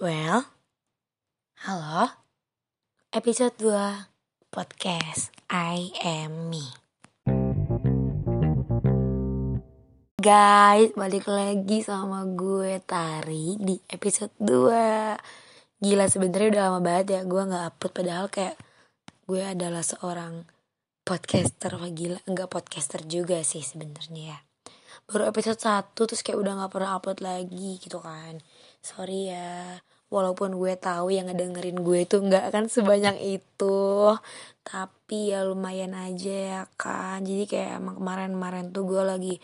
Well, halo. Episode 2 podcast I am me. Guys, balik lagi sama gue Tari di episode 2. Gila sebenernya udah lama banget ya gue nggak upload padahal kayak gue adalah seorang podcaster wah gila enggak podcaster juga sih sebenarnya ya baru episode 1 terus kayak udah nggak pernah upload lagi gitu kan sorry ya walaupun gue tahu yang ngedengerin gue itu nggak akan sebanyak itu tapi ya lumayan aja ya kan. Jadi kayak emang kemarin-kemarin tuh gue lagi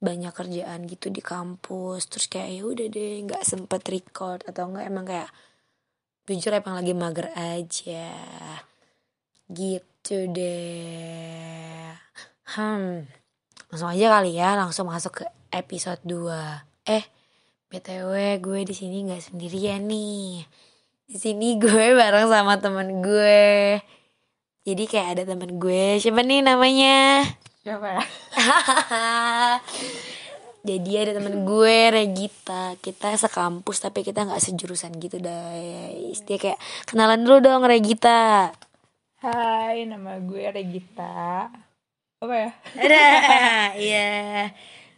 banyak kerjaan gitu di kampus terus kayak ya udah deh nggak sempet record atau enggak emang kayak jujur emang lagi mager aja. Gitu deh. Hmm langsung aja kali ya langsung masuk ke episode 2 eh btw gue di sini nggak sendirian nih. Di sini gue bareng sama teman gue. Jadi kayak ada teman gue. Siapa nih namanya? Siapa? Jadi ada temen gue Regita. Kita sekampus tapi kita nggak sejurusan gitu guys. Dia kayak kenalan dulu dong Regita. Hai, nama gue Regita. Apa ya? ada. Iya.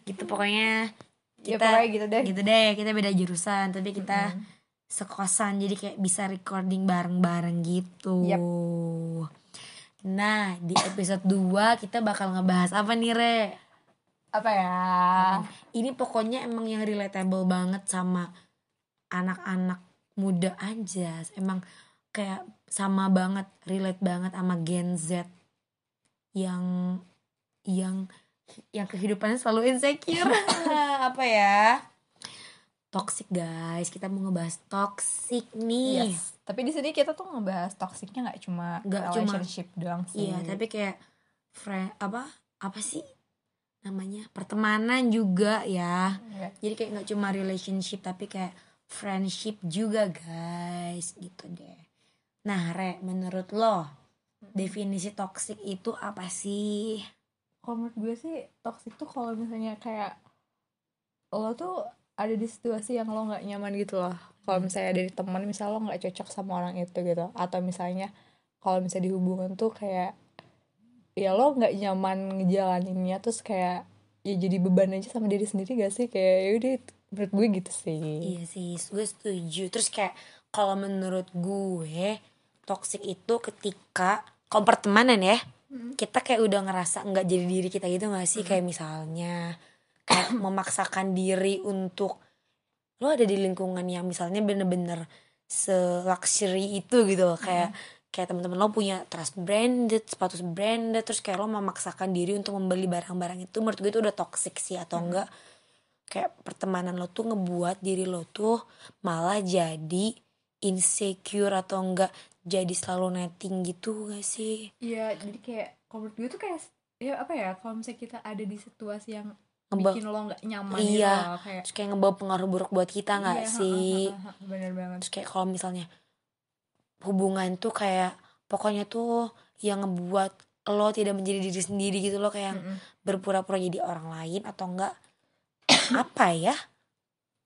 Gitu pokoknya. Ya, kita pokoknya gitu deh. gitu deh kita beda jurusan tapi kita sekosan jadi kayak bisa recording bareng-bareng gitu Yap. nah di episode 2 kita bakal ngebahas apa nih Re Apa ya? ini pokoknya emang yang relatable banget sama anak-anak muda aja emang kayak sama banget relate banget sama Gen Z yang yang yang kehidupannya selalu insecure. Apa ya? Toxic guys. Kita mau ngebahas toxic nih. Yes. Tapi di sini kita tuh ngebahas toksiknya nggak cuma cuma- relationship doang sih. iya tapi kayak friend apa? Apa sih namanya? Pertemanan juga ya. Iya. jadi kayak nggak cuma relationship tapi kayak friendship juga guys. Gitu deh. Nah re menurut lo definisi toxic itu apa sih Kalau menurut gue sih toksik tuh kalau misalnya kayak lo tuh ada di situasi yang lo nggak nyaman gitu loh. Kalau misalnya dari teman misalnya lo nggak cocok sama orang itu gitu. Atau misalnya kalau misalnya di hubungan tuh kayak ya lo nggak nyaman ngejalaninnya terus kayak ya jadi beban aja sama diri sendiri gak sih kayak yaudah menurut gue gitu sih iya sih gue setuju terus kayak kalau menurut gue toxic itu ketika kalau pertemanan ya kita kayak udah ngerasa nggak jadi diri kita gitu gak sih? Kayak misalnya kayak memaksakan diri untuk lo ada di lingkungan yang misalnya bener-bener se-luxury itu gitu loh. Kayak kayak teman-teman lo punya trust branded sepatu branded terus kayak lo memaksakan diri untuk membeli barang-barang itu menurut gue itu udah toxic sih atau enggak. Kayak pertemanan lo tuh ngebuat diri lo tuh malah jadi insecure atau enggak jadi selalu netting gitu gak sih Iya, jadi kayak kalau menurut gue tuh kayak ya apa ya kalau misalnya kita ada di situasi yang Ngeba- bikin lo nggak nyaman Iya. gitu loh, kayak terus kayak ngebawa pengaruh buruk buat kita nggak Iya, sih ha, ha, ha, ha, bener banget terus kayak kalau misalnya hubungan tuh kayak pokoknya tuh yang ngebuat lo tidak menjadi diri sendiri gitu lo kayak Mm-mm. berpura-pura jadi orang lain atau enggak apa ya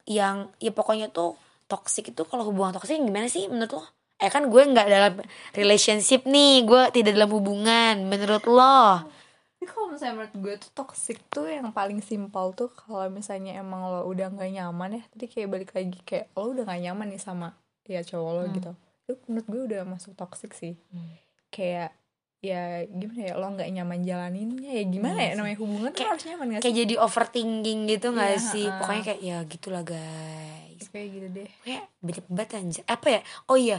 yang ya pokoknya tuh toxic itu kalau hubungan toxic gimana sih menurut lo eh kan gue nggak dalam relationship nih. Gue tidak dalam hubungan menurut lo. Tapi kalau misalnya menurut gue tuh toxic tuh yang paling simpel tuh kalau misalnya emang lo udah nggak nyaman ya. Tadi kayak balik lagi kayak lo udah nggak nyaman nih sama ya cowok lo Hmm. gitu. Itu menurut gue udah masuk toxic sih. Hmm. kayak ya gimana ya lo nggak nyaman jalaninnya ya gimana Iya ya? Namanya hubungan tuh Kayak- harus nyaman gak kayak sih? jadi overthinking gitu nggak Iya, sih? ha-ha. pokoknya kayak ya gitulah guys. Kayak gitu deh. Kayak banyak banget anjir. Apa ya? Oh iya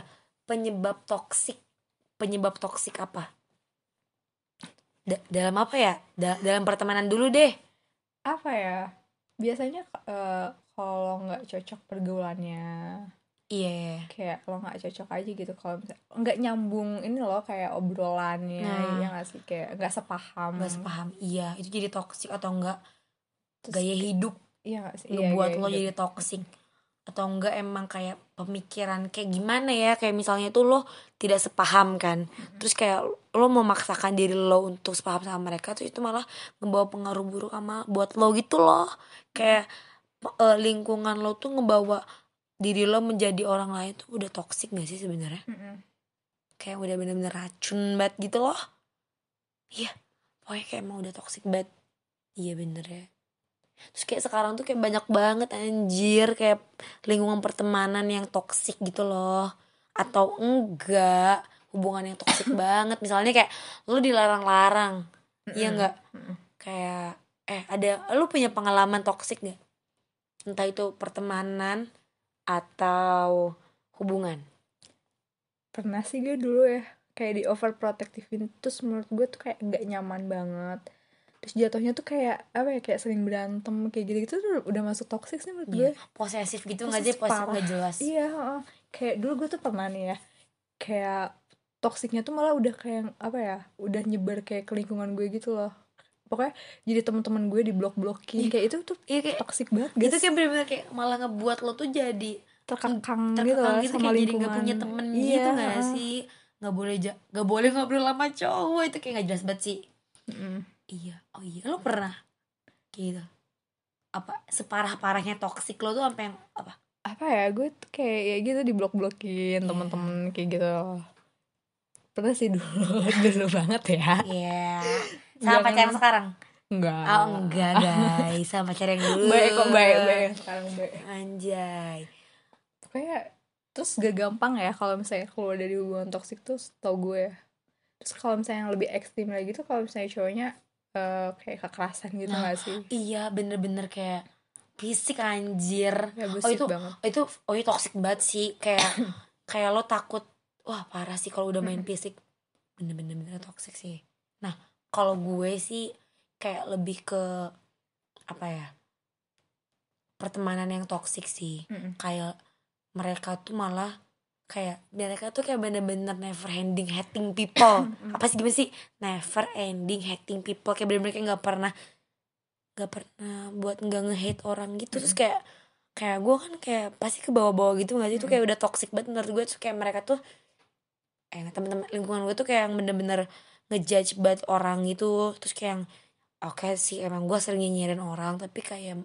penyebab toksik penyebab toksik apa? Da- dalam apa ya? Da- dalam pertemanan dulu deh. Apa ya? Biasanya eh, kalau nggak cocok pergaulannya. Iya. Kayak lo nggak cocok aja gitu. Kalau misalnya nggak nyambung ini loh kayak obrolannya Nah. ya nggak sih? Kayak nggak sepaham. Nggak sepaham. Iya itu jadi toksik atau enggak Terus gaya hidup iya nggak sih? Iya, ngebuat gaya lo hidup. jadi toksik. Atau enggak emang kayak pemikiran kayak gimana ya? Kayak misalnya tuh lo tidak sepaham kan? Terus kayak lo memaksakan diri lo untuk sepaham sama mereka terus itu malah ngebawa pengaruh buruk sama buat lo gitu loh. Kayak eh, lingkungan lo tuh ngebawa diri lo menjadi orang lain tuh udah toxic gak sih sebenarnya? Kayak udah bener-bener racun banget gitu loh. Iya pokoknya kayak emang udah toxic banget. Iya bener ya terus kayak sekarang tuh kayak banyak banget anjir kayak lingkungan pertemanan yang toxic gitu loh. Atau enggak hubungan yang toxic banget. Misalnya kayak lu dilarang-larang iya Mm-mm. enggak kayak eh ada lu punya pengalaman toxic nggak? Entah itu pertemanan atau hubungan? Pernah sih gue dulu ya kayak di overprotectivein terus menurut gue tuh kayak nggak nyaman banget terus jatuhnya tuh kayak apa ya kayak sering berantem kayak gitu gitu tuh udah masuk toxic sih menurut gue. Iya, posesif gitu nggak sih? Posesif nggak jelas. Iya heeh. kayak dulu gue tuh pernah nih ya kayak toksiknya tuh malah udah kayak apa ya udah nyebar kayak ke lingkungan gue gitu loh. Pokoknya jadi teman-teman gue di blok blokin kayak itu tuh iya kayak toksik banget itu guys kayak bener-bener kayak malah ngebuat lo tuh jadi terkekang, gitu terkekang loh gitu, sama kayak jadi lingkungan. nggak punya temen iya, gitu nggak heeh. sih? Nggak boleh nggak boleh ngobrol sama cowok itu kayak nggak jelas banget sih. Mm-mm. Iya. Oh iya. Lo pernah gitu? Apa separah parahnya toxic lo tuh sampai yang apa? Apa ya? Gue tuh kayak ya gitu di blok blokin Iya. temen-temen kayak gitu. Pernah sih dulu. Dulu banget ya. Iya. Sama Jangan- pacar sekarang? Enggak. Oh enggak guys. Sama pacar yang dulu. Baik kok baik baik sekarang baik. Anjay. Kayak terus gak gampang ya kalau misalnya keluar dari hubungan toksik tuh tau gue ya. Terus kalau misalnya yang lebih ekstrim lagi tuh kalau misalnya cowoknya eh, kayak kekerasan gitu Nah, gak sih? iya bener-bener kayak fisik anjir. Ya oh itu banget. oh itu oh itu toxic banget sih. Kayak kayak lo takut wah parah sih kalau udah main fisik. Bener-bener bener toxic sih. Nah kalau gue sih kayak lebih ke apa ya pertemanan yang toxic sih. Mm-mm. kayak mereka tuh malah kayak mereka tuh kayak bener-bener never ending hating people. Apa sih gimana sih? Never ending hating people. Kayak bener-bener kayak nggak pernah nggak pernah buat nggak nge-hate orang gitu. Terus kayak kayak gue kan kayak pasti ke bawah-bawah gitu nggak sih? Itu kayak udah toxic banget menurut gue terus kayak mereka tuh eh teman-teman lingkungan gue tuh kayak yang bener-bener ngejudge banget orang gitu. Terus kayak yang oke sih emang gue sering nyinyirin orang tapi kayak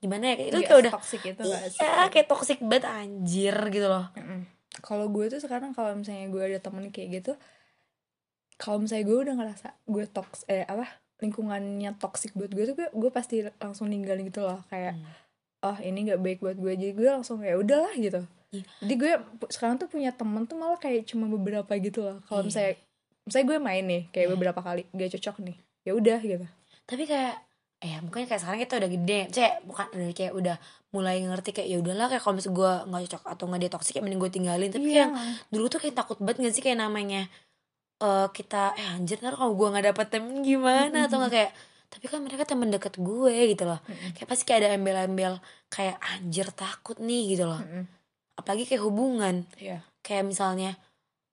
gimana ya kayak itu Nggak kayak udah toxic itu gak sih Iya kayak toxic banget anjir gitu loh Mm-mm. kalau gue tuh sekarang kalau misalnya gue ada temen kayak gitu kalau misalnya gue udah ngerasa gue toks eh apa lingkungannya toxic buat gue tuh gue, gue pasti langsung ninggalin gitu loh kayak Hmm. oh ini nggak baik buat gue jadi gue langsung ya udahlah gitu Iya. jadi gue sekarang tuh punya temen tuh malah kayak cuma beberapa gitu loh kalau Iya. misalnya misalnya gue main nih kayak Iya. beberapa kali gak cocok nih ya udah gitu tapi kayak eh mungkin kayak sekarang kita udah gede cek bukan udah kayak udah mulai ngerti kayak ya udahlah kayak kalau misalnya gue nggak cocok atau nggak dia toksik ya mending gue tinggalin tapi Iya. yang dulu tuh kayak takut banget gak sih kayak namanya eh kita eh anjir ntar kalau gue nggak dapet temen gimana atau nggak kayak tapi kan mereka temen deket gue gitu loh Mm-mm. kayak pasti kayak ada embel-embel kayak anjir takut nih gitu loh Mm-mm. apalagi kayak hubungan Iya. kayak misalnya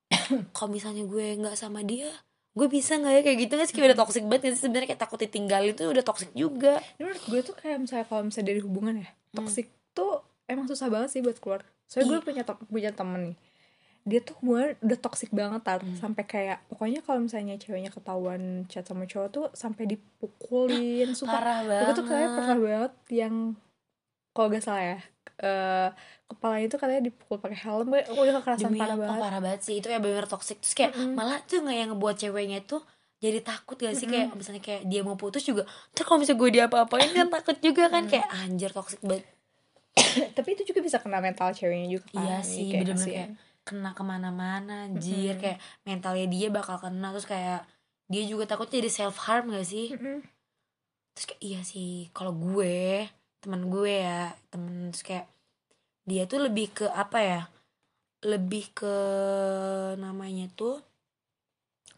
kalau misalnya gue nggak sama dia gue bisa nggak ya? Kayak gitu nggak sih? Kayak udah toxic banget nggak sih sebenarnya? Kayak takut ditinggalin tuh udah toxic juga. Ini menurut gue tuh kayak misalnya kalau misalnya dari hubungan ya Hmm. toxic tuh emang susah banget sih buat keluar. Soalnya gue punya punya temen nih. Dia tuh hubungan udah toxic banget tar. Hmm. sampai kayak pokoknya kalau misalnya ceweknya ketahuan chat sama cowok tuh sampai dipukulin. Sumpah. Parah gue tuh kayak pernah banget yang kalau gak salah ya eh kepalanya itu katanya dipukul pakai helm. Gue udah kekerasan demi parah apa banget. parah banget sih. Itu ya bener toxic. Terus kayak Mm-mm. malah tuh nggak yang ngebuat ceweknya tuh jadi takut gak sih? Kayak misalnya kayak dia mau putus juga terus kalau misalnya gue diapa-apain kan takut juga kan. Kayak anjir toxic banget. Tapi itu juga bisa kena mental ceweknya juga kan. Iya sih kayak bener-bener kayak kena ke mana-mana anjir. Mm-mm. kayak mentalnya dia bakal kena terus kayak dia juga takut jadi self harm gak sih? Mm-mm. terus kayak iya sih kalau gue teman gue ya temen terus kayak dia tuh lebih ke apa ya lebih ke namanya tuh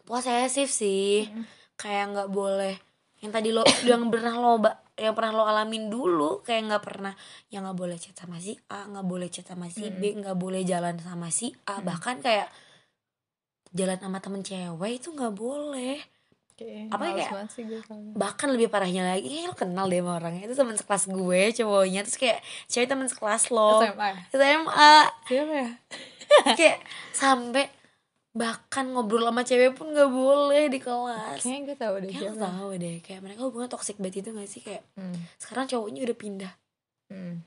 posesif sih. Mm-mm. kayak nggak boleh yang tadi lo yang pernah lo yang pernah lo alamin dulu kayak nggak pernah yang nggak boleh chat sama si A nggak boleh chat sama si B nggak boleh jalan sama si A. Bahkan kayak jalan sama temen cewek itu nggak boleh Kayak Apa kayak- banget sih gue kalau- bahkan lebih parahnya lagi kayaknya lo kenal deh sama orangnya itu teman sekelas gue cowoknya. Terus kayak cewek teman sekelas lo. SMA? SMA Siapa ya? kayak sampai bahkan ngobrol sama cewek pun nggak boleh di kelas. Kayaknya gue tau deh kayak tahu deh kayak mereka hubungan toxic banget itu gak sih? Kayak Hmm. sekarang cowoknya udah pindah. Hmm.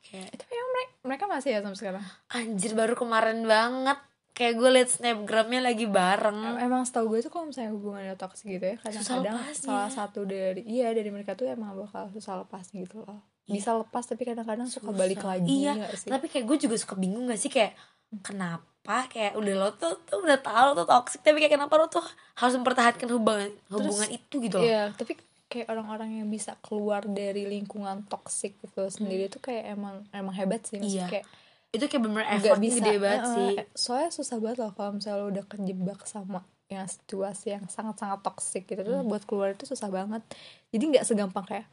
kayak tapi emang mereka, mereka masih ya sampai sekarang? Anjir baru kemarin banget kayak gue liat snapgramnya lagi bareng. Em- emang setahu gue tuh kalau misalnya hubungannya toksik gitu ya kadang-kadang salah satu dari iya dari mereka tuh emang bakal susah lepasnya gitu loh. Bisa lepas tapi kadang-kadang suka balik lagi iya sih? tapi kayak gue juga suka bingung gak sih? Kayak kenapa? Kayak udah lo tuh, tuh udah tahu tuh toxic tapi kayak kenapa lo tuh harus mempertahankan hubungan hubungan itu gitu loh. Iya, tapi kayak orang-orang yang bisa keluar dari lingkungan toksik itu sendiri tuh kayak emang emang hebat sih maksudnya Iya. kayak itu kayak bener effort bisa. gede banget eh, sih. Soalnya susah banget loh kalau misalnya lo udah kejebak sama yang situasi yang sangat-sangat toksik gitu. Tuh Hmm. buat keluar itu susah banget. Jadi nggak segampang kayak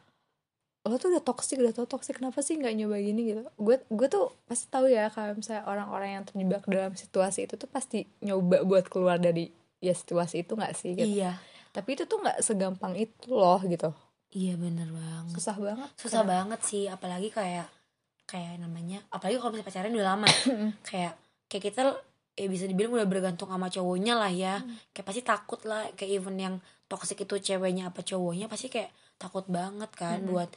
lo tuh udah toksik udah tau toksik kenapa sih nggak nyoba gini? gitu. Gue gue tuh pasti tahu ya kalau misalnya orang-orang yang terjebak dalam situasi itu tuh pasti nyoba buat keluar dari ya situasi itu nggak sih gitu. Iya. Tapi itu tuh nggak segampang itu loh gitu. Iya bener banget. Susah banget susah banget sih apalagi kayak kayak namanya apalagi kalau misalnya pacaran udah lama kayak kayak kita ya bisa dibilang udah bergantung sama cowoknya lah ya. Kayak pasti takut lah kayak even yang toxic itu ceweknya apa cowoknya pasti kayak takut banget kan Mm-mm. buat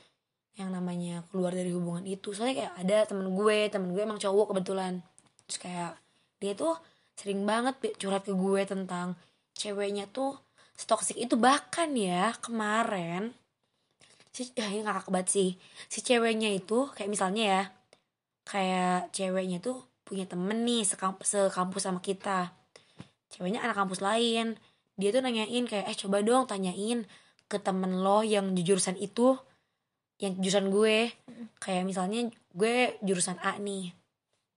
yang namanya keluar dari hubungan itu. Soalnya kayak ada temen gue temen gue emang cowok kebetulan. Terus kayak dia tuh sering banget curhat ke gue tentang ceweknya tuh toxic itu bahkan ya kemarin si ya ini ngakak banget sih. Si ceweknya itu kayak misalnya ya kayak ceweknya tuh punya temen nih sekampus, sekampus sama kita. Ceweknya anak kampus lain. Dia tuh nanyain kayak eh coba dong tanyain ke temen lo yang jurusan itu yang jurusan gue. Kayak misalnya gue jurusan A nih.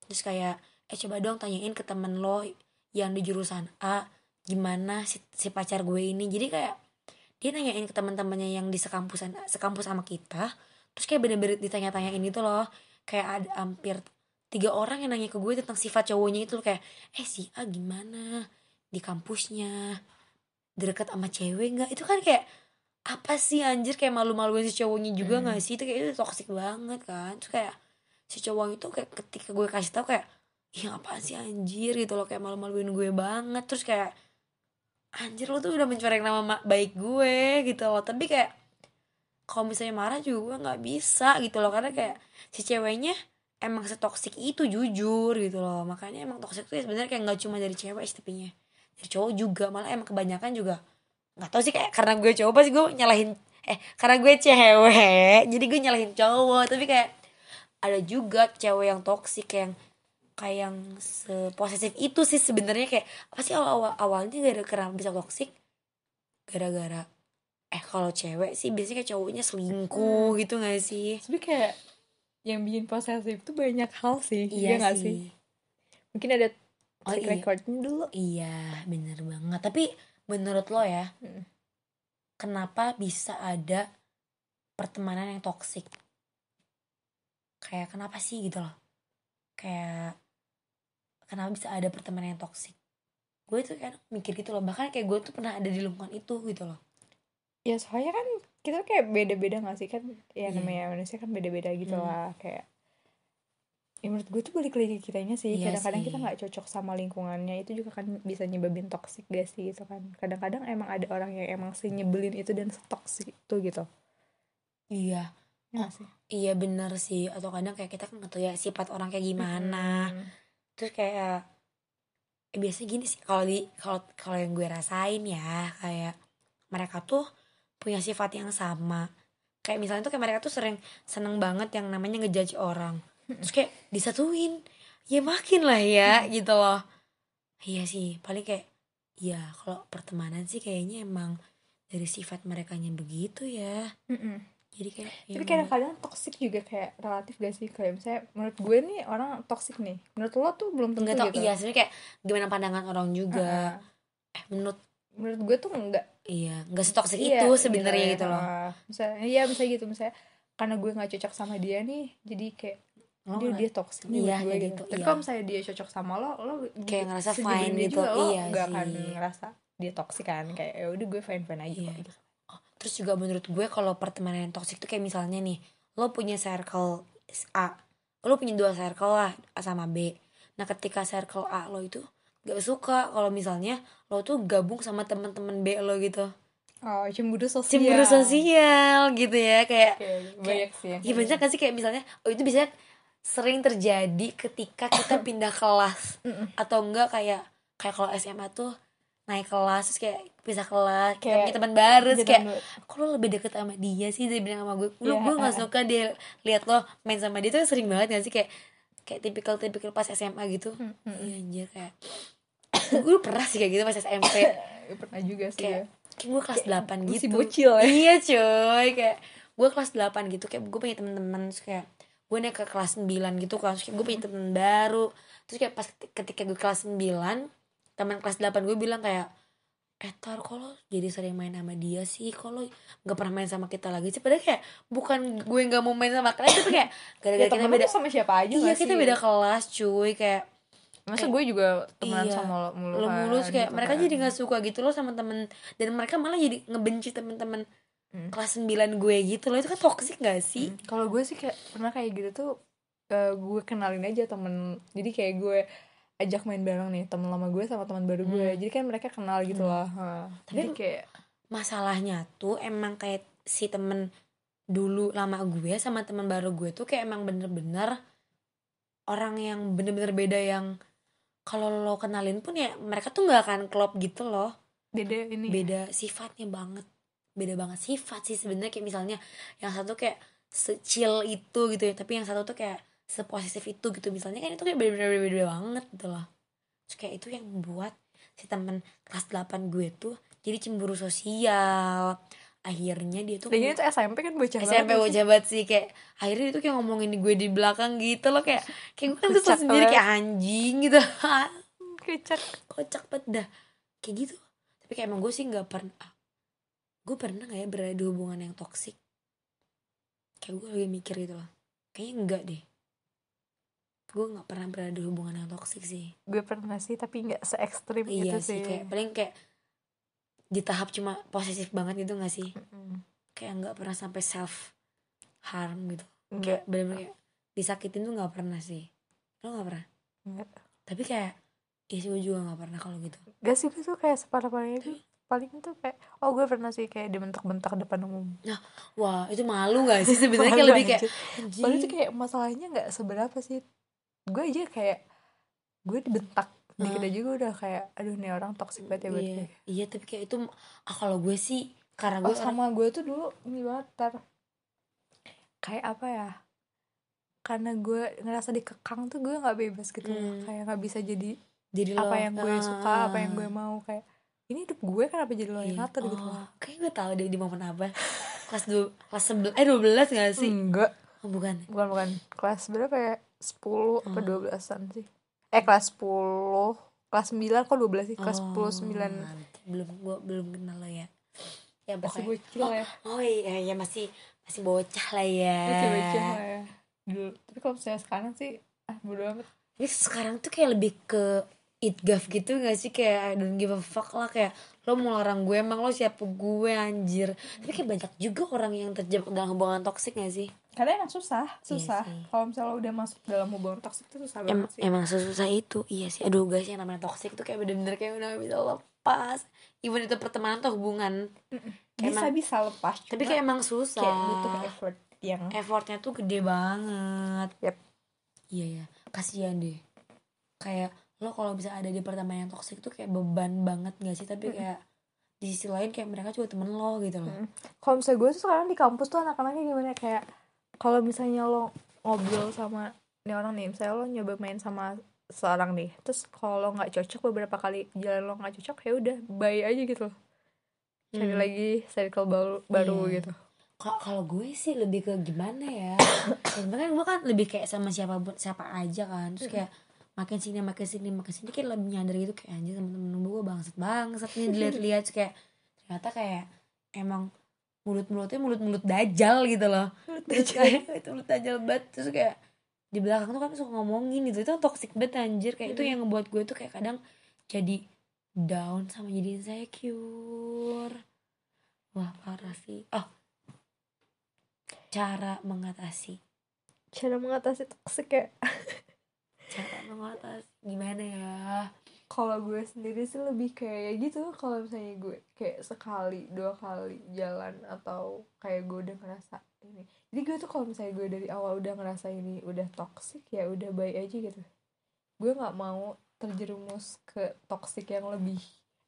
Terus kayak eh coba dong tanyain ke temen lo yang di jurusan A gimana si, si pacar gue ini? Jadi kayak dia nanyain ke teman-temannya yang di sekampusan sekampus sama kita terus kayak bener-bener ditanya-tanyain itu loh. Kayak ada hampir tiga orang yang nanya ke gue tentang sifat cowoknya itu loh kayak eh si A gimana? Di kampusnya? Deket sama cewek nggak? Itu kan kayak apa sih anjir? Kayak malu-maluin si cowoknya juga Hmm. nggak sih? Itu kayak itu toxic banget kan? Terus kayak si cowok itu kayak ketika gue kasih tau kayak iya apa sih anjir? Gitu loh kayak malu-maluin gue banget. Terus kayak anjir lo tuh udah mencoreng nama ma- baik gue gitu loh. Tapi kayak kalau misalnya marah juga gue nggak bisa gitu loh. Karena kayak si ceweknya emang setoksik itu jujur gitu loh. Makanya emang toksik tuh sebenarnya kayak nggak cuma dari cewek sih tapinya dari cowok juga. Malah emang kebanyakan juga nggak tahu sih kayak karena gue cowok pasti gue nyalahin eh karena gue cewek jadi gue nyalahin cowok. Tapi kayak ada juga cewek yang toksik yang kayak yang seposesif itu sih sebenarnya kayak apa sih awal, awal awalnya gara kenapa bisa toksik gara-gara eh kalau cewek sih biasanya kayak cowoknya selingkuh gitu gak sih tapi kayak yang bikin posesif tuh banyak hal sih iya nggak sih. mungkin ada Oh, track iya. recordnya dulu Iya, bener banget. Tapi menurut lo ya, Hmm. kenapa bisa ada pertemanan yang toksik? Kayak kenapa sih gitu loh? Kayak kenapa bisa ada pertemanan yang toksik? Gue tuh kan mikir gitu loh. Bahkan kayak gue tuh pernah ada di lingkungan itu gitu loh. ya soalnya kan kita kayak beda-beda gak sih kan ya Iya. namanya manusia kan beda-beda gitu Hmm. lah kayak ya menurut gue tuh balik lagi kitanya sih Iya kadang-kadang kita nggak cocok sama lingkungannya itu juga kan bisa nyebabin toksik gak sih gitu kan kadang-kadang emang ada orang yang emang sih nyebelin itu dan toksik itu gitu Iya, ya sih iya bener sih. Atau kadang kayak kita kan nggak tahu ya sifat orang kayak gimana. Mm-mm. Terus kayak eh, biasanya gini sih kalau di kalau kalau yang gue rasain ya kayak mereka tuh punya sifat yang sama. Kayak misalnya tuh kayak mereka tuh sering seneng banget yang namanya ngejudge orang. Terus kayak disatuin. Ya makin lah ya gitu loh. Iya sih paling kayak ya kalau pertemanan sih kayaknya emang dari sifat mereka begitu ya. Mm-mm. Jadi kayak ya tapi kadang-kadang toksik juga kayak relatif gak sih kayak misalnya menurut gue nih orang toksik nih menurut lo tuh belum tentu tau gitu iya sebenarnya kayak gimana pandangan orang juga Heeh. eh menurut menurut gue tuh enggak Iya, nggak setoksik Iya, itu sebenarnya ya. gitu loh. Misalnya iya misalnya gitu misalnya karena gue nggak cocok sama dia nih jadi kayak Lo dia nggak- dia toksik nih Iya, gue kayak gitu. gitu, Tapi iya. kalau misalnya dia cocok sama lo, lo Kayak ngerasa fine gitu, juga, lo iya gak akan sih. ngerasa dia toksik kan kayak ya udah gue fine fine aja Iya. gitu. Terus juga menurut gue kalau pertemanan yang toksik tuh kayak misalnya nih, lo punya circle A, lo punya dua circle lah A sama B. Nah ketika circle A lo itu gak suka kalau misalnya lo tuh gabung sama teman-teman B lo gitu. Oh cemburu sosial. Cemburu sosial gitu ya kayak Kayak banyak sih. yang Iya banyak gak sih kayak misalnya Oh itu biasanya sering terjadi ketika kita pindah kelas atau enggak kayak kayak kalau SMA tuh naik kelas terus kayak pisah kelas kayak punya teman baru terus jadi kayak teman kok lo lebih deket sama dia sih dibanding sama gue? Lu Iya, gue nggak eh. suka dia lihat lo main sama dia tuh sering banget gak sih? Kayak kayak tipikal tipikal pas SMA gitu. Iya anjir kayak gue pernah sih kayak gitu pas SMP pernah juga sih kayak ya. kayak gue kelas 8 gitu. masih bocil ya. iya coy kayak gue kelas 8 gitu kayak gue punya temen-temen terus kayak gue naik ke kelas 9 gitu kan terus kayak gue punya temen baru. Terus kayak pas ketika gue kelas 9 teman kelas 8 gue bilang kayak eh tar kok lo jadi sering main sama dia sih kok lo gak pernah main sama kita lagi sih padahal kayak bukan gue gak mau main sama kalian tapi kayak gara-gara Ya, kita beda sama siapa aja iya kita sih? beda kelas cuy kayak masa gue juga temenan Iya. sama lo mulu lo kan, mulus kayak gitu mereka kan. jadi nggak suka gitu loh sama temen dan mereka malah jadi ngebenci temen-temen Hmm. kelas 9 gue gitu loh itu kan toxic gak sih Hmm. kalau gue sih kayak pernah kayak gitu tuh eh, gue kenalin aja temen jadi kayak gue ajak main bareng nih temen lama gue sama teman baru gue. Hmm. jadi kan mereka kenal gitu lah. Ha. jadi Tapi- kayak masalahnya tuh emang kayak si temen dulu lama gue sama teman baru gue tuh kayak emang bener-bener orang yang bener-bener beda yang kalau lo kenalin pun ya mereka tuh nggak akan klop gitu loh. Beda ini. Beda sifatnya banget. Beda banget sifat sih sebenarnya. Kayak misalnya yang satu kayak secil itu gitu ya tapi yang satu tuh kayak seposesif itu gitu. Misalnya kan itu kayak bener-bener beda banget gitu loh. Terus kayak itu yang membuat si teman kelas 8 gue tuh jadi cemburu sosial. Akhirnya dia tuh Lagian itu SMP kan bocah SMP bocah banget sih. Kayak akhirnya dia tuh kayak ngomongin gue di belakang gitu loh. Kayak kayak gue kan kesel Kocak sendiri kayak anjing gitu. Kocak. Banget dah. Kayak gitu. Tapi kayak emang gue sih nggak pernah gue pernah nggak ya berada di hubungan yang toksik kayak gue lagi mikir gitu loh. Kayaknya enggak deh gue nggak pernah berada di hubungan yang toksik sih. Gue pernah sih tapi nggak se ekstrim iya itu sih sih. kayak paling kayak di tahap cuma posesif banget gitu gak sih? Mm-mm. kayak nggak pernah sampai self harm gitu Enggak, bener-bener kayak disakitin tuh nggak pernah sih. Lo nggak pernah? Enggak. tapi kayak iya sih gue juga nggak pernah kalau gitu. Gak sih gue tuh kayak separah-parahnya tuh paling tuh kayak oh gue pernah sih kayak dibentak-bentak depan umum. Wah itu malu gak sih sebenarnya? Kayak lebih kayak anjing tuh kayak masalahnya nggak seberapa sih gue aja kayak gue dibentak dikit Ah. aja gue udah kayak aduh nih orang toxic banget ya buat iya, gue. iya tapi kayak itu ah kalau gue sih karena oh gue orang sama gue tuh dulu ini banget tar. Kayak apa ya karena gue ngerasa dikekang tuh gue nggak bebas gitu. Hmm. kayak nggak bisa jadi jadi apa lo- yang gue suka apa yang gue mau kayak ini hidup gue kenapa jadi lo yang iya. ngatur? gitu oh, loh kayak gue tahu deh di momen apa. Kelas dua kelas sebelas eh dua belas gak sih? Enggak. Oh, bukan. Bukan bukan. Kelas berapa ya 10 apa Oh. 12-an sih. Eh kelas 10 kelas 9 kok 12 sih? Kelas Oh, 10 9 mantap. belum gue belum kenal lo ya. Ya masih bocil ya. Oh iya ya masih masih bocah lah ya. Masih bocil lah ya. Dulu tapi kalau misalnya sekarang sih ah bodo amat. Tapi sekarang tuh kayak lebih ke itgaf gitu gak sih? Kayak I don't give a fuck lah. Kayak lo mau larang gue emang lo siapa gue anjir. Tapi kayak banyak juga orang yang terjebak dalam hubungan toksik gak sih karena emang susah susah. sih. kalau misalnya udah masuk dalam hubungan toksik itu susah em banget sih. emang sesusah itu iya sih. Aduh guys yang namanya toksik tuh kayak bener-bener kayak udah bisa lepas. Even itu pertemanan atau hubungan kayak bisa emang- bisa lepas tapi cuma kayak emang susah. kayak butuh effort yang effortnya tuh gede banget. Yap. iya ya kasihan deh. Kayak lo kalau bisa ada di pertemanan yang toksik tuh kayak beban banget gak sih? Tapi kayak di sisi lain kayak mereka juga temen lo gitu loh. Mm. kalau misalnya gue tuh sekarang di kampus tuh anak-anaknya gimana? Kayak kalau misalnya lo ngobrol sama nih orang nih misalnya lo nyoba main sama seorang nih terus kalau nggak cocok beberapa kali jalan lo nggak cocok ya udah bye aja gitu loh cari Hmm. lagi circle baru baru Iya. gitu Kalau kalau gue sih lebih ke gimana ya? Sebenarnya gue kan lebih kayak sama siapa siapa aja kan. Terus kayak makin sini makin sini makin sini kayak lebih nyadar gitu kayak anjir temen-temen gue bangsat bangsat nih dilihat-lihat kayak ternyata kayak emang mulut-mulutnya mulut-mulut dajal gitu loh. Terus kayak itu mulut dajal banget. Terus kayak di belakang tuh kan suka ngomongin gitu. Itu toxic banget anjir. Kayak itu yang ngebuat gue tuh kayak kadang jadi down sama jadi insecure. Wah parah sih. Oh. Cara mengatasi. Cara mengatasi toxic ya cara mengatasi. Gimana ya kalau gue sendiri sih lebih kayak gitu. Kalau misalnya gue kayak sekali dua kali jalan atau kayak gue udah ngerasa ini. Jadi gue tuh kalau misalnya gue dari awal udah ngerasa ini udah toxic ya udah baik aja gitu. Gue nggak mau terjerumus ke toxic yang lebih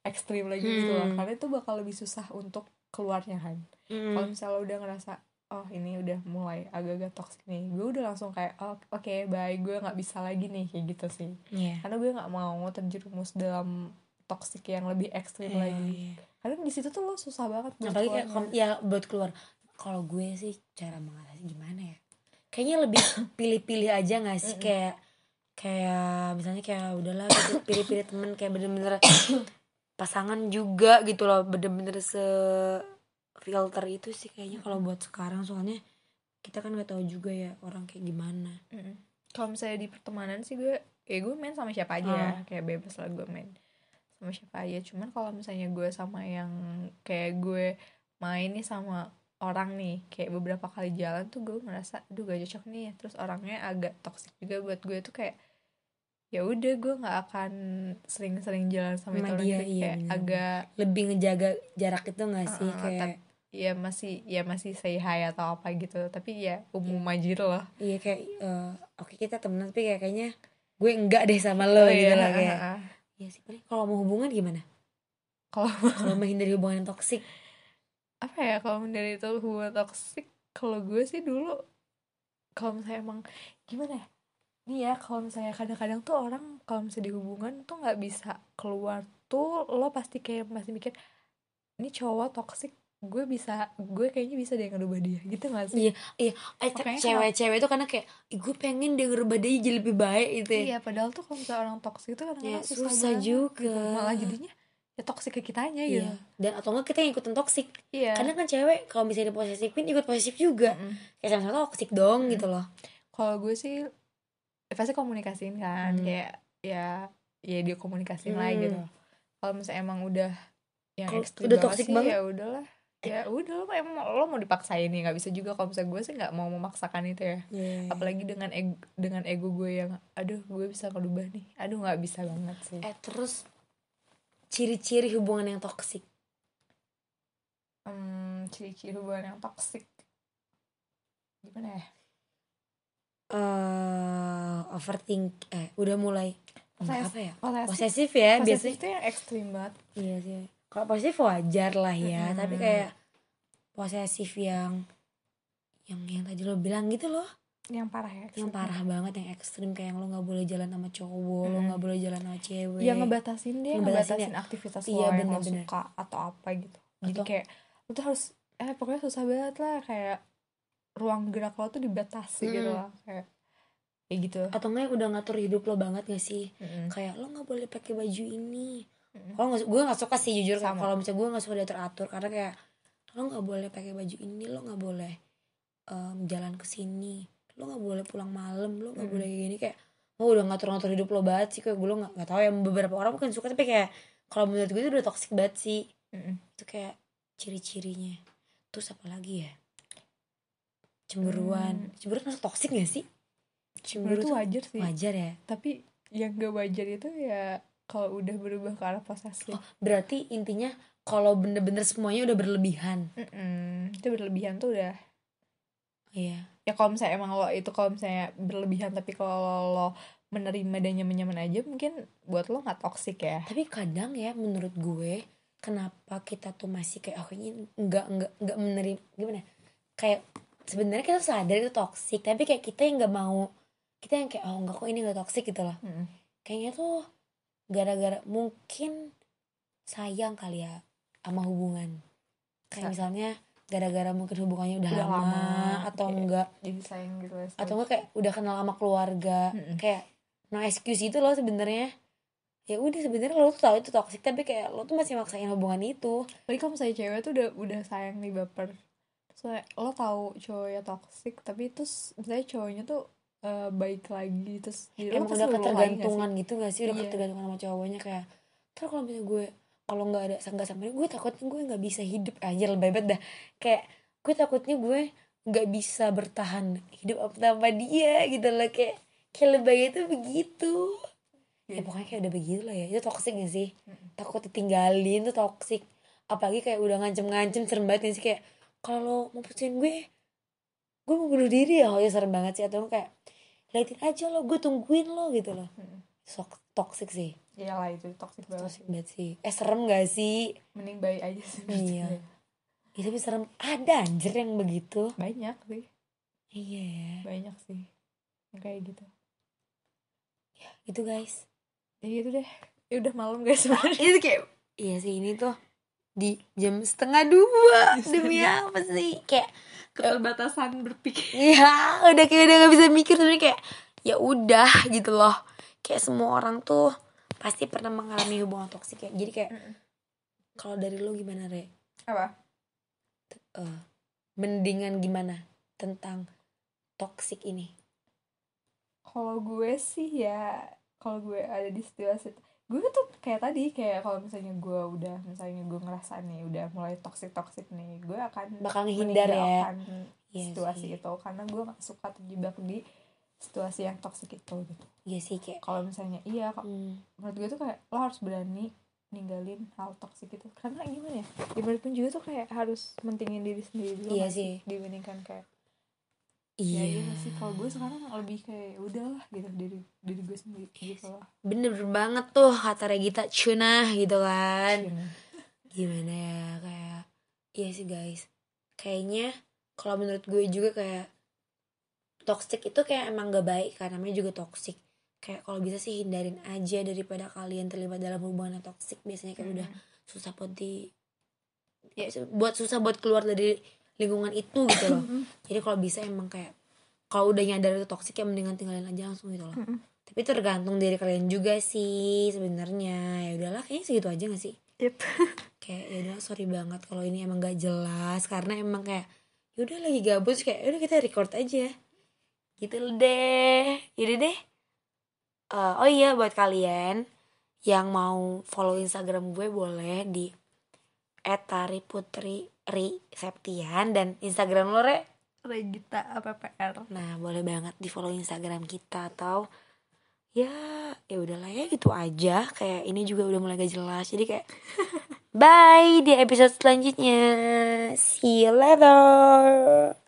ekstrim lagi gitu loh Hmm. karena itu bakal lebih susah untuk keluarnya kan. Mm. kalau misalnya udah ngerasa oh ini udah mulai agak-agak toxic nih. Gue udah langsung kayak oh, oke baik gue nggak bisa lagi nih kayak gitu sih. Iya. karena gue nggak mau terjerumus dalam toxic yang lebih ekstrim Iya, lagi. iya. karena di situ tuh lo susah banget buat apalagi kayak ya buat keluar. Kalau gue sih cara mengatasi gimana ya? Kayaknya lebih pilih-pilih aja gak sih? Mm-mm. kayak kayak misalnya kayak udahlah gitu pilih-pilih temen kayak bener-bener pasangan juga gitu loh. Bener-bener se filter itu sih kayaknya kalau buat sekarang. Soalnya kita kan nggak tahu juga ya orang kayak gimana. Mm-mm. kalau misalnya di pertemanan sih gue ya gue main sama siapa aja ya. Ah. kayak bebas lah gue main sama siapa aja. Cuman kalau misalnya gue sama yang kayak gue main nih sama orang nih kayak beberapa kali jalan tuh gue ngerasa aduh gak cocok nih. Terus orangnya agak toxic juga buat gue tuh kayak ya udah gue nggak akan sering-sering jalan sama, Sama itu dia, iya, kayak bener. agak lebih ngejaga jarak itu nggak sih? Uh-uh, kayak tapi- ya masih ya masih say hi atau apa gitu. Tapi ya umum aja gitu loh iya kayak eh, oke kita temenan tapi kayak kayaknya gue enggak deh sama lo gitu Iya, loh kayak uh-uh. ya sih paling kalau mau hubungan gimana? Kalau kalau menghindari hubungan yang toksik apa ya kalau dari itu hubungan toksik kalau gue sih dulu kalau misalnya emang gimana ya nih ya kalau misalnya kadang-kadang tuh orang kalau misalnya di hubungan tuh nggak bisa keluar tuh lo pasti kayak masih mikir ini cowok toksik gue bisa gue kayaknya bisa deh ngerubah dia gitu gak sih Iya, iya. Eh, cewek-cewek itu karena kayak "Ih, gue pengen dia ngerubah dia jadi lebih baik gitu ya. iya padahal tuh kalau misalnya orang toksik itu Ya, kadang-kadang susah, susah banget juga. gitu. malah jadinya ya toksik ke kitanya gitu Iya. Dan atau enggak kita yang ikutan toksik. iya Kadang kan cewek kalau misalnya diposesifin ikut posesif juga. Mm-mm. Kayak sama-sama toksik dong gitu loh. kalau gue sih ya pasti komunikasiin kan Hmm. kayak ya ya dia komunikasiin Hmm. gitu kalau misalnya emang udah yang Kalau ekstrim udah toxic sih, banget? ya udahlah ya udah lo emang lo mau dipaksain nih nggak bisa juga kalau misalnya gue sih nggak mau memaksakan itu ya Iya. apalagi dengan ego dengan ego gue yang aduh gue bisa ngerubah nih aduh nggak bisa banget sih Eh terus ciri-ciri hubungan yang toksik. hmm, ciri-ciri hubungan yang toksik gimana ya Eh overthink eh udah mulai Poses- apa ya? posesif Posesif ya posesif biasanya. itu yang ekstrim banget Iya sih. Kalau posesif wajar lah ya, Mm-mm. tapi kayak posesif yang yang yang tadi lo bilang gitu loh, yang parah ya yang ekstrim. parah banget, yang ekstrim kayak yang lo nggak boleh jalan sama cowok, lo Mm-mm. nggak boleh jalan sama cewek. yang ngebatasin dia Ngebatasin ngebatasin, aktivitas Iya, lo yang lo suka atau apa gitu jadi Atau- kayak lo tuh harus eh pokoknya susah banget lah kayak ruang gerak lo tuh dibatasi gitu Mm. lah kayak kayak gitu Atau nggak yang udah ngatur hidup lo banget gak sih? Mm-mm. Kayak lo nggak boleh pakai baju ini. Kalau nggak, gue nggak suka sih jujur. Sama. Kalau misalnya gue nggak suka diatur atur karena kayak lo nggak boleh pakai baju ini, lo nggak boleh em, jalan ke sini, lo nggak boleh pulang malam, lo nggak Mm-mm. boleh kayak gini kayak lo udah ngatur-ngatur hidup lo banget sih kayak gue lo nggak tahu ya beberapa orang mungkin suka tapi kayak kalau menurut gue itu udah toxic banget sih itu kayak ciri-cirinya terus apa lagi ya cemburuan. Hmm. cemburuan masuk toxic gak sih? Cemburu itu wajar sih. wajar ya. Tapi yang gak wajar itu ya kalau udah berubah ke arah posesif oh, berarti intinya kalau bener-bener semuanya udah berlebihan. Mm-mm. itu berlebihan tuh udah iya. Ya kalau misalnya emang lo itu kalau misalnya berlebihan tapi kalau lo menerima dan nyaman-nyaman aja mungkin buat lo nggak toksik ya. Tapi kadang ya menurut gue kenapa kita tuh masih kayak oh ini nggak nggak nggak menerima gimana? Ya? kayak sebenarnya kita sadar itu toxic tapi kayak kita yang nggak mau kita yang kayak oh enggak kok ini nggak toxic gitu loh. Mm-mm. kayaknya tuh gara-gara mungkin sayang kali ya sama hubungan. Kayak Sa- misalnya gara-gara mungkin hubungannya udah, Udah lama, lama, atau kayak- enggak jadi sayang gitu ya atau enggak kayak udah kenal sama keluarga Mm-mm. kayak no excuse itu loh sebenarnya. Ya udah sebenarnya lo tuh tahu itu toxic tapi kayak lo tuh masih maksain hubungan itu. Tapi kalau misalnya cewek tuh udah udah sayang nih baper soalnya lo tahu cowoknya toksik tapi terus misalnya cowoknya tuh eh, baik lagi terus jadi lo emang udah ketergantungan gitu gak sih? Udah Iya. ketergantungan sama cowoknya kayak terus kalau misalnya gue kalau nggak ada nggak sama dia gue takutnya gue nggak bisa hidup. Aja lebih banget dah. Kayak gue takutnya gue nggak bisa bertahan hidup tanpa dia gitu loh kayak kayak lebay itu begitu. Ya Iya. pokoknya kayak udah begitu lah ya. Itu toxic gak sih? Mm-mm. takut ditinggalin tuh toxic. Apalagi kayak udah ngancem-ngancem serem banget gak sih? Kayak kalau mau putusin gue gue mau bunuh diri ya. Oh ya serem banget sih. Atau kayak liatin aja lo gue tungguin lo gitu loh. Mm. sok toxic sih. Iyalah itu toxic banget. Toxic banget sih. Eh serem gak sih? Mending baik aja sih Iya. gue. ya, tapi serem. Ada anjir yang begitu. Banyak sih. Iya ya. Banyak sih yang kayak gitu. Itu guys. Ya gitu deh. Ya udah malam guys sebenarnya. itu kayak iya sih ini tuh di jam setengah dua demi apa sih kayak keterbatasan berpikir Iya, udah kayak udah gak bisa mikir sebenarnya kayak ya udah gitu loh. Kayak semua orang tuh pasti pernah mengalami hubungan toksik ya. Jadi kayak Mm-mm. kalau dari lo gimana, Re? apa Eh, mendingan gimana tentang toksik ini? kalau gue sih ya kalau gue ada di situasi gue tuh kayak tadi kayak kalau misalnya gue udah misalnya gue ngerasa nih udah mulai toxic toxic nih gue akan Bakal ngehindar ya. Iya situasi sih. itu karena gue gak suka terjebak di situasi yang toxic itu gitu Iya sih kayak kalau misalnya iya kok hmm, menurut gue tuh kayak lo harus berani ninggalin hal toxic itu karena gimana ya gimana pun juga tuh kayak harus mentingin diri sendiri dulu Iya nggak sih. dibandingkan kayak ya iya. gitu sih. Kalau gue sekarang lebih kayak udahlah gitu. Diri diri gue sendiri gitu lah Bener banget tuh kata Regita Cuna gitu kan. Gini. gimana ya kayak iya sih guys. Kayaknya kalau menurut gue juga kayak toxic itu kayak emang gak baik karena namanya juga toxic. Kayak kalau bisa sih hindarin aja daripada kalian terlibat dalam hubungan yang toxic. Biasanya kayak udah susah buat di ya, buat susah buat keluar dari lingkungan itu gitu loh. Jadi kalau bisa emang kayak kalau udah nyadar itu toxic ya mendingan tinggalin aja langsung gitu loh. Tapi tergantung dari kalian juga sih sebenarnya. Ya udahlah kayaknya segitu aja gak sih? Yep. kayak ya udah sorry banget kalau ini emang gak jelas. Karena emang kayak yaudah lagi gabut terus kayak yaudah kita record aja. Gitu deh. Yaudah deh. Eh, oh iya buat kalian yang mau follow instagram gue boleh di @tariputri ri septian dan instagram lo re? Regita APPR nah boleh banget di follow instagram kita atau ya ya udahlah ya gitu aja. Kayak ini juga udah mulai gak jelas jadi kayak bye di episode selanjutnya. See you later